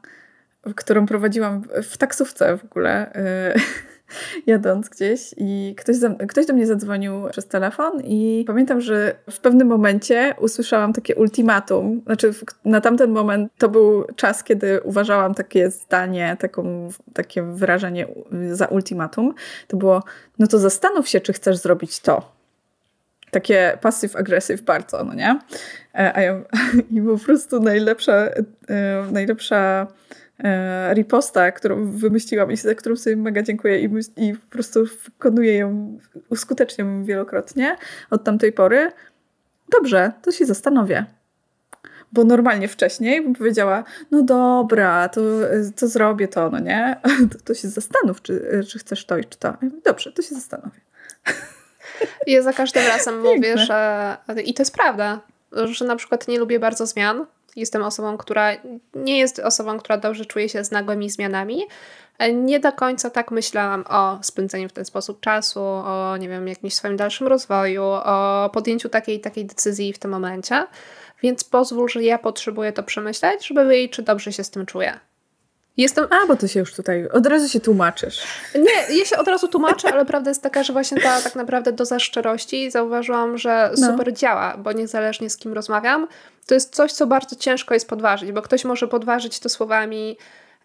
którą prowadziłam w taksówce w ogóle. Um, jadąc gdzieś i ktoś, za, ktoś do mnie zadzwonił przez telefon i pamiętam, że w pewnym momencie usłyszałam takie ultimatum. Znaczy na tamten moment to był czas, kiedy uważałam takie zdanie, taką, takie wyrażenie za ultimatum. To było, no to zastanów się, czy chcesz zrobić to. Takie passive-aggressive bardzo, no nie? E, a ja, I po prostu najlepsza, e, najlepsza riposta, którą wymyśliłam i za którą sobie mega dziękuję i, i po prostu wykonuję ją, uskuteczniam ją wielokrotnie od tamtej pory. Dobrze, to się zastanowię. Bo normalnie wcześniej bym powiedziała, no dobra, to, to zrobię to, no nie? To, to się zastanów, czy, czy chcesz to i czy to. Dobrze, to się zastanowię. Ja za każdym razem mówię, że i to jest prawda, że na przykład nie lubię bardzo zmian, Jestem osobą, która nie jest osobą, która dobrze czuje się z nagłymi zmianami. Nie do końca tak myślałam o spędzeniu w ten sposób czasu, o nie wiem, jakimś swoim dalszym rozwoju, o podjęciu takiej takiej decyzji w tym momencie. Więc pozwól, że ja potrzebuję to przemyśleć, żeby wiedzieć, czy dobrze się z tym czuję. Jestem... A, bo to się już tutaj, od razu się tłumaczysz. Nie, ja się od razu tłumaczę, ale prawda jest taka, że właśnie ta tak naprawdę doza szczerości zauważyłam, że no. super no. działa, bo niezależnie z kim rozmawiam, to jest coś, co bardzo ciężko jest podważyć, bo ktoś może podważyć to słowami,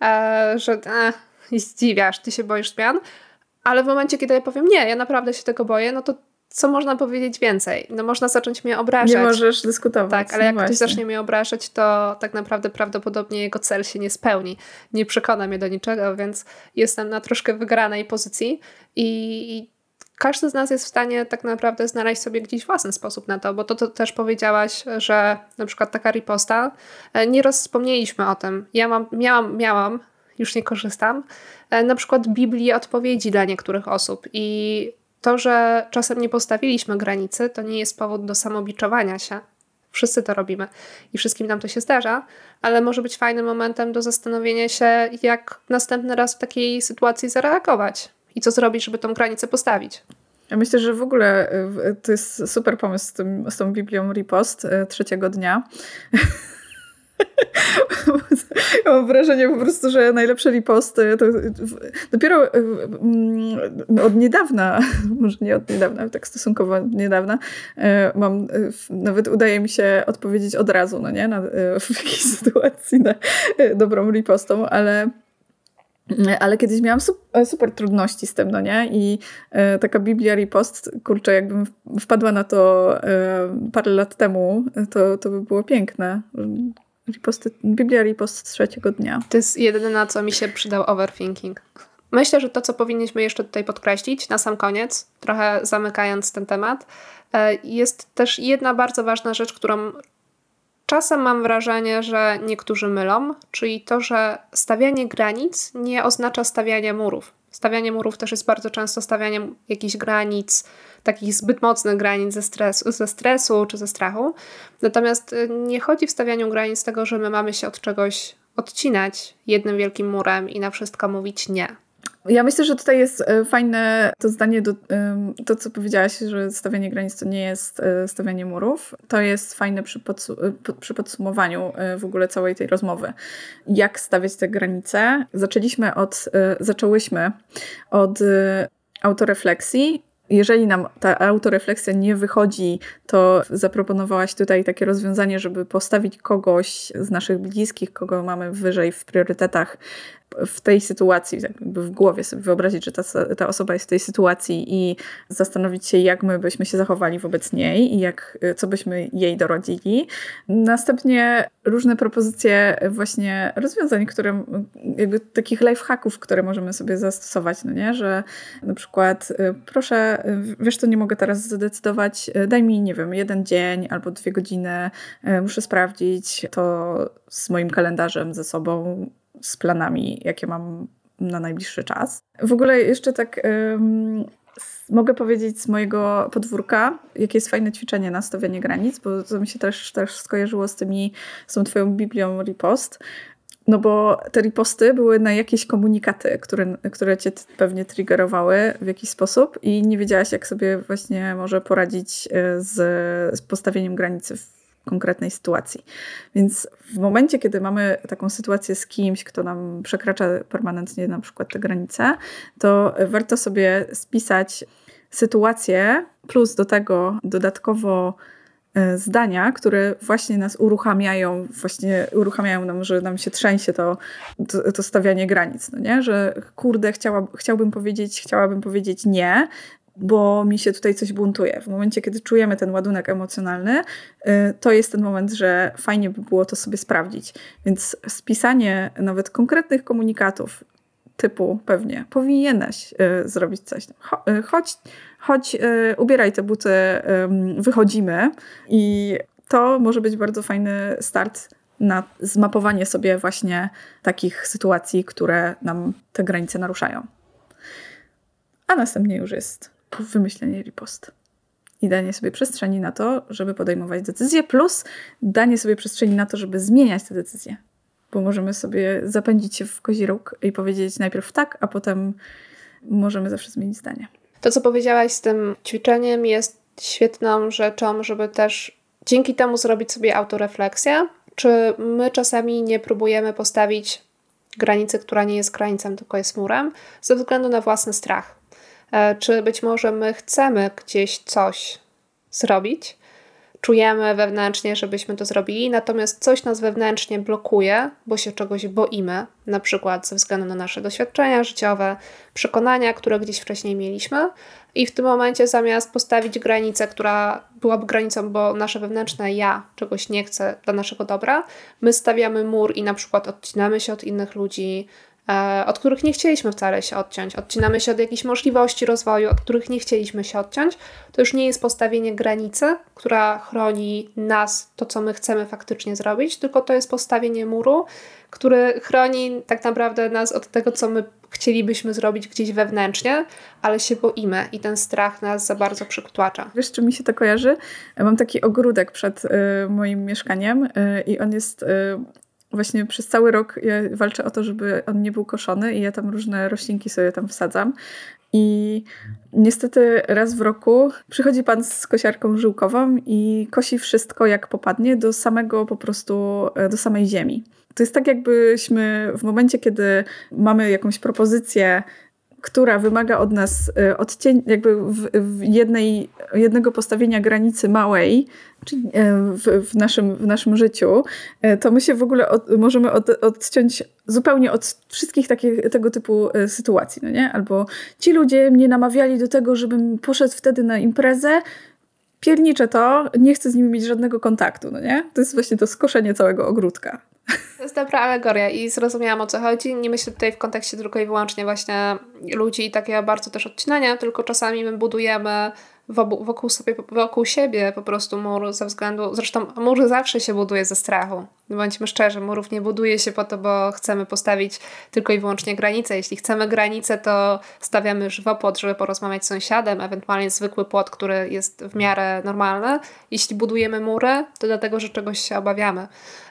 e, że e, zdziwiasz, ty się boisz zmian, ale w momencie, kiedy ja powiem nie, ja naprawdę się tego boję, no to co można powiedzieć więcej? No można zacząć mnie obrażać. Nie możesz dyskutować. Tak, ale no jak ktoś zacznie mnie obrażać, to tak naprawdę prawdopodobnie jego cel się nie spełni. Nie przekona mnie do niczego, więc jestem na troszkę wygranej pozycji i, każdy z nas jest w stanie tak naprawdę znaleźć sobie gdzieś własny sposób na to, bo to, to też powiedziałaś, że na przykład taka riposta, e, nie wspomnieliśmy o tym. Ja mam, miałam, miałam, już nie korzystam, e, na przykład Biblii odpowiedzi dla niektórych osób i to, że czasem nie postawiliśmy granicy, to nie jest powód do samobiczowania się. Wszyscy to robimy i wszystkim nam to się zdarza, ale może być fajnym momentem do zastanowienia się, jak następny raz w takiej sytuacji zareagować i co zrobić, żeby tą granicę postawić. Ja myślę, że w ogóle y, to jest super pomysł z, tym, z tą Biblią Ripost y, trzeciego dnia. Ja mam wrażenie po prostu, że najlepsze riposty to dopiero y, mm, od niedawna, może nie od niedawna, tak stosunkowo niedawna, mam, nawet udaje mi się odpowiedzieć od razu, no nie, na, w jakiejś sytuacji na dobrą ripostą, ale ale kiedyś miałam super, trudności z tym, no nie? I taka Biblia Ripost, kurczę, jakbym wpadła na to parę lat temu, to, to by było piękne. Riposty, Biblia Ripost z trzeciego dnia. To jest jedyne, na co mi się przydał overthinking. Myślę, że to, co powinniśmy jeszcze tutaj podkreślić na sam koniec, trochę zamykając ten temat, e, jest też jedna bardzo ważna rzecz, którą Czasem mam wrażenie, że niektórzy mylą, czyli to, że stawianie granic nie oznacza stawiania murów. Stawianie murów też jest bardzo często stawianiem jakichś granic, takich zbyt mocnych granic ze stresu, ze stresu czy ze strachu. Natomiast y, nie chodzi w stawianiu granic tego, że my mamy się od czegoś odcinać jednym wielkim murem i na wszystko mówić nie. Ja myślę, że tutaj jest e, fajne to zdanie, do, to co powiedziałaś, że stawianie granic to nie jest e, stawianie murów. To jest fajne przy, przy podsumowaniu w ogóle całej tej rozmowy. Jak stawiać te granice? Zaczęliśmy od, zaczęłyśmy od autorefleksji jeżeli nam ta autorefleksja nie wychodzi, to zaproponowałaś tutaj takie rozwiązanie, żeby postawić kogoś z naszych bliskich, kogo mamy wyżej w priorytetach w tej sytuacji, tak jakby w głowie sobie wyobrazić, że ta, ta osoba jest w tej sytuacji i zastanowić się, jak my byśmy się zachowali wobec niej i jak, co byśmy jej dorodzili. Następnie różne propozycje właśnie rozwiązań, które jakby takich lifehacków, które możemy sobie zastosować, no nie, że na przykład y, proszę, wiesz to nie mogę teraz zadecydować, daj mi, nie wiem, jeden dzień albo dwie godziny, y, muszę sprawdzić to z moim kalendarzem ze sobą, z planami, jakie mam na najbliższy czas. W ogóle jeszcze tak um, mogę powiedzieć z mojego podwórka, jakie jest fajne ćwiczenie na stawianie granic, bo to mi się też, też skojarzyło z tymi, z tą twoją Biblią Ripost. No bo te riposty były na jakieś komunikaty, które, które cię pewnie triggerowały w jakiś sposób i nie wiedziałaś, jak sobie właśnie może poradzić e, z, z postawieniem granicy w konkretnej sytuacji. Więc w momencie, kiedy mamy taką sytuację z kimś, kto nam przekracza permanentnie na przykład te granice, to warto sobie spisać sytuację, plus do tego dodatkowo e, zdania, które właśnie nas uruchamiają, właśnie uruchamiają nam, że nam się trzęsie to, to, to stawianie granic, no nie? Że kurde, chciała, chciałbym powiedzieć, chciałabym powiedzieć nie, bo mi się tutaj coś buntuje. W momencie, kiedy czujemy ten ładunek emocjonalny, y, to jest ten moment, że fajnie by było to sobie sprawdzić. Więc spisanie nawet konkretnych komunikatów, typu pewnie powinieneś y, zrobić coś. Y, chodź, chodź ubieraj te buty, wychodzimy i to może być bardzo fajny start na zmapowanie sobie właśnie takich sytuacji, które nam te granice naruszają. A następnie już jest wymyślenie ripost. I danie sobie przestrzeni na to, żeby podejmować decyzje, plus danie sobie przestrzeni na to, żeby zmieniać te decyzje. Bo możemy sobie zapędzić się w kozi róg i powiedzieć najpierw tak, a potem możemy zawsze zmienić zdanie. To, co powiedziałaś z tym ćwiczeniem, jest świetną rzeczą, żeby też dzięki temu zrobić sobie autorefleksję. Czy my czasami nie próbujemy postawić granicy, która nie jest granicą, tylko jest murem, ze względu na własny strach. E, czy być może my chcemy gdzieś coś zrobić, czujemy wewnętrznie, żebyśmy to zrobili, natomiast coś nas wewnętrznie blokuje, bo się czegoś boimy, na przykład ze względu na nasze doświadczenia życiowe, przekonania, które gdzieś wcześniej mieliśmy, i w tym momencie zamiast postawić granicę, która byłaby granicą, bo nasze wewnętrzne ja czegoś nie chce dla naszego dobra, my stawiamy mur i na przykład odcinamy się od innych ludzi, od których nie chcieliśmy wcale się odciąć. Odcinamy się od jakichś możliwości rozwoju, od których nie chcieliśmy się odciąć. To już nie jest postawienie granicy, która chroni nas, to co my chcemy faktycznie zrobić, tylko to jest postawienie muru, który chroni tak naprawdę nas od tego, co my chcielibyśmy zrobić gdzieś wewnętrznie, ale się boimy i ten strach nas za bardzo przytłacza. Wiesz, czy mi się to kojarzy? Mam taki ogródek przed y, moim mieszkaniem y, i on jest y, właśnie przez cały rok ja walczę o to, żeby on nie był koszony i ja tam różne roślinki sobie tam wsadzam. I niestety raz w roku przychodzi pan z kosiarką żyłkową i kosi wszystko jak popadnie do samego po prostu, do samej ziemi. To jest tak, jakbyśmy w momencie, kiedy mamy jakąś propozycję, która wymaga od nas e, odcień, jakby w, w jednej, jednego postawienia granicy małej, e, w, w, naszym, w naszym życiu, e, to my się w ogóle od, możemy od, odciąć zupełnie od wszystkich takich, tego typu sytuacji, no nie? Albo ci ludzie mnie namawiali do tego, żebym poszedł wtedy na imprezę, pierniczę to, nie chcę z nimi mieć żadnego kontaktu, no nie? To jest właśnie to skoszenie całego ogródka. To jest dobra alegoria i zrozumiałam o co chodzi. Nie myślę tutaj w kontekście tylko i wyłącznie właśnie ludzi i takiego bardzo też odcinania, tylko czasami my budujemy wokół, sobie, wokół siebie po prostu mur ze względu, zresztą mur zawsze się buduje ze strachu. Bądźmy szczerzy, murów nie buduje się po to, bo chcemy postawić tylko i wyłącznie granice. Jeśli chcemy granice, to stawiamy żywopłot, żeby porozmawiać z sąsiadem, ewentualnie zwykły płot, który jest w miarę normalny. Jeśli budujemy mury, to dlatego, że czegoś się obawiamy.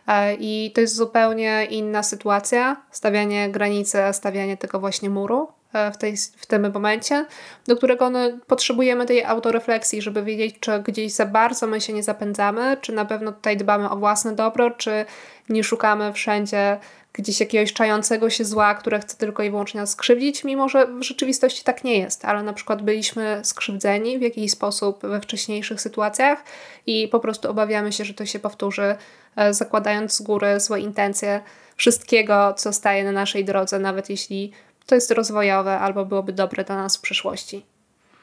E, I to jest zupełnie inna sytuacja, stawianie granicy, stawianie tego właśnie muru. E, w, tej, w tym momencie, do którego no, potrzebujemy tej autorefleksji, żeby wiedzieć, czy gdzieś za bardzo my się nie zapędzamy, czy na pewno tutaj dbamy o własne dobro, czy nie szukamy wszędzie gdzieś jakiegoś czającego się zła, które chce tylko i wyłącznie nas skrzywdzić, mimo że w rzeczywistości tak nie jest, ale na przykład byliśmy skrzywdzeni w jakiś sposób we wcześniejszych sytuacjach i po prostu obawiamy się, że to się powtórzy, e, zakładając z góry złe intencje wszystkiego, co staje na naszej drodze, nawet jeśli to jest rozwojowe albo byłoby dobre dla nas w przyszłości.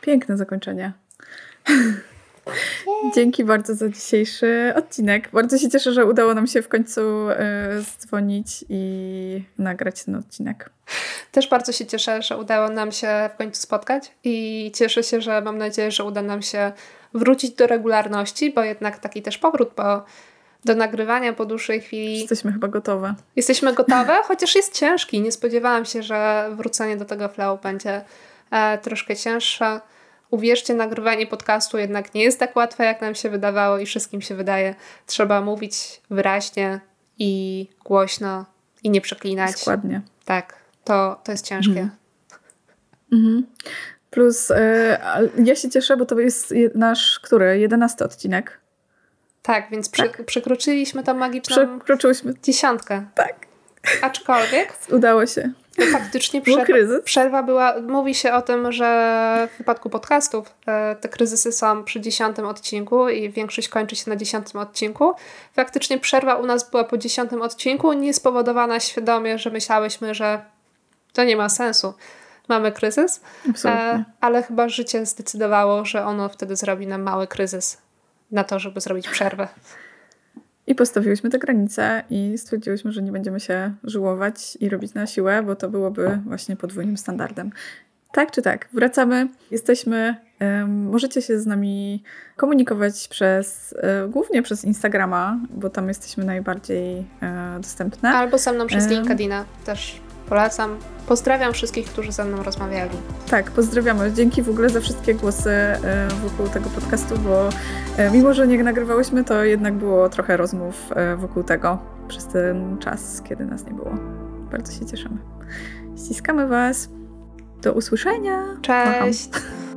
Piękne zakończenie. Dzięki bardzo za dzisiejszy odcinek. Bardzo się cieszę, że udało nam się w końcu y, dzwonić i nagrać ten odcinek. Też bardzo się cieszę, że udało nam się w końcu spotkać i cieszę się, że mam nadzieję, że uda nam się wrócić do regularności, bo jednak taki też powrót po do nagrywania po dłuższej chwili. Jesteśmy chyba gotowe. Jesteśmy gotowe, chociaż jest ciężki. Nie spodziewałam się, że wrócenie do tego flow będzie e, troszkę cięższe. Uwierzcie, nagrywanie podcastu jednak nie jest tak łatwe, jak nam się wydawało i wszystkim się wydaje. Trzeba mówić wyraźnie i głośno i nie przeklinać. Dokładnie. Tak, to, to jest ciężkie. Mhm. mhm. Plus e, ja się cieszę, bo to jest nasz, który? Jedenasty odcinek. Tak, więc tak. przekroczyliśmy tą magiczną Przekroczyłyśmy. dziesiątkę. Tak. Aczkolwiek udało się. Faktycznie przerwa, kryzys. przerwa była. Mówi się o tym, że w wypadku podcastów e, te kryzysy są przy dziesiątym odcinku i większość kończy się na dziesiątym odcinku. Faktycznie przerwa u nas była po dziesiątym odcinku, nie spowodowana świadomie, że myślałyśmy, że to nie ma sensu. Mamy kryzys, e, ale chyba życie zdecydowało, że ono wtedy zrobi nam mały kryzys na to, żeby zrobić przerwę. I postawiłyśmy te granice i stwierdziłyśmy, że nie będziemy się żyłować i robić na siłę, bo to byłoby właśnie podwójnym standardem. Tak czy tak, wracamy, jesteśmy, um, możecie się z nami komunikować przez, um, głównie przez Instagrama, bo tam jesteśmy najbardziej um, dostępne. Albo ze mną przez LinkedIna też polecam. Pozdrawiam wszystkich, którzy ze mną rozmawiali. Tak, pozdrawiamy. Dzięki w ogóle za wszystkie głosy e, wokół tego podcastu, bo e, mimo, że nie nagrywałyśmy, to jednak było trochę rozmów e, wokół tego przez ten czas, kiedy nas nie było. Bardzo się cieszymy. Ściskamy Was. Do usłyszenia. Cześć. Macham.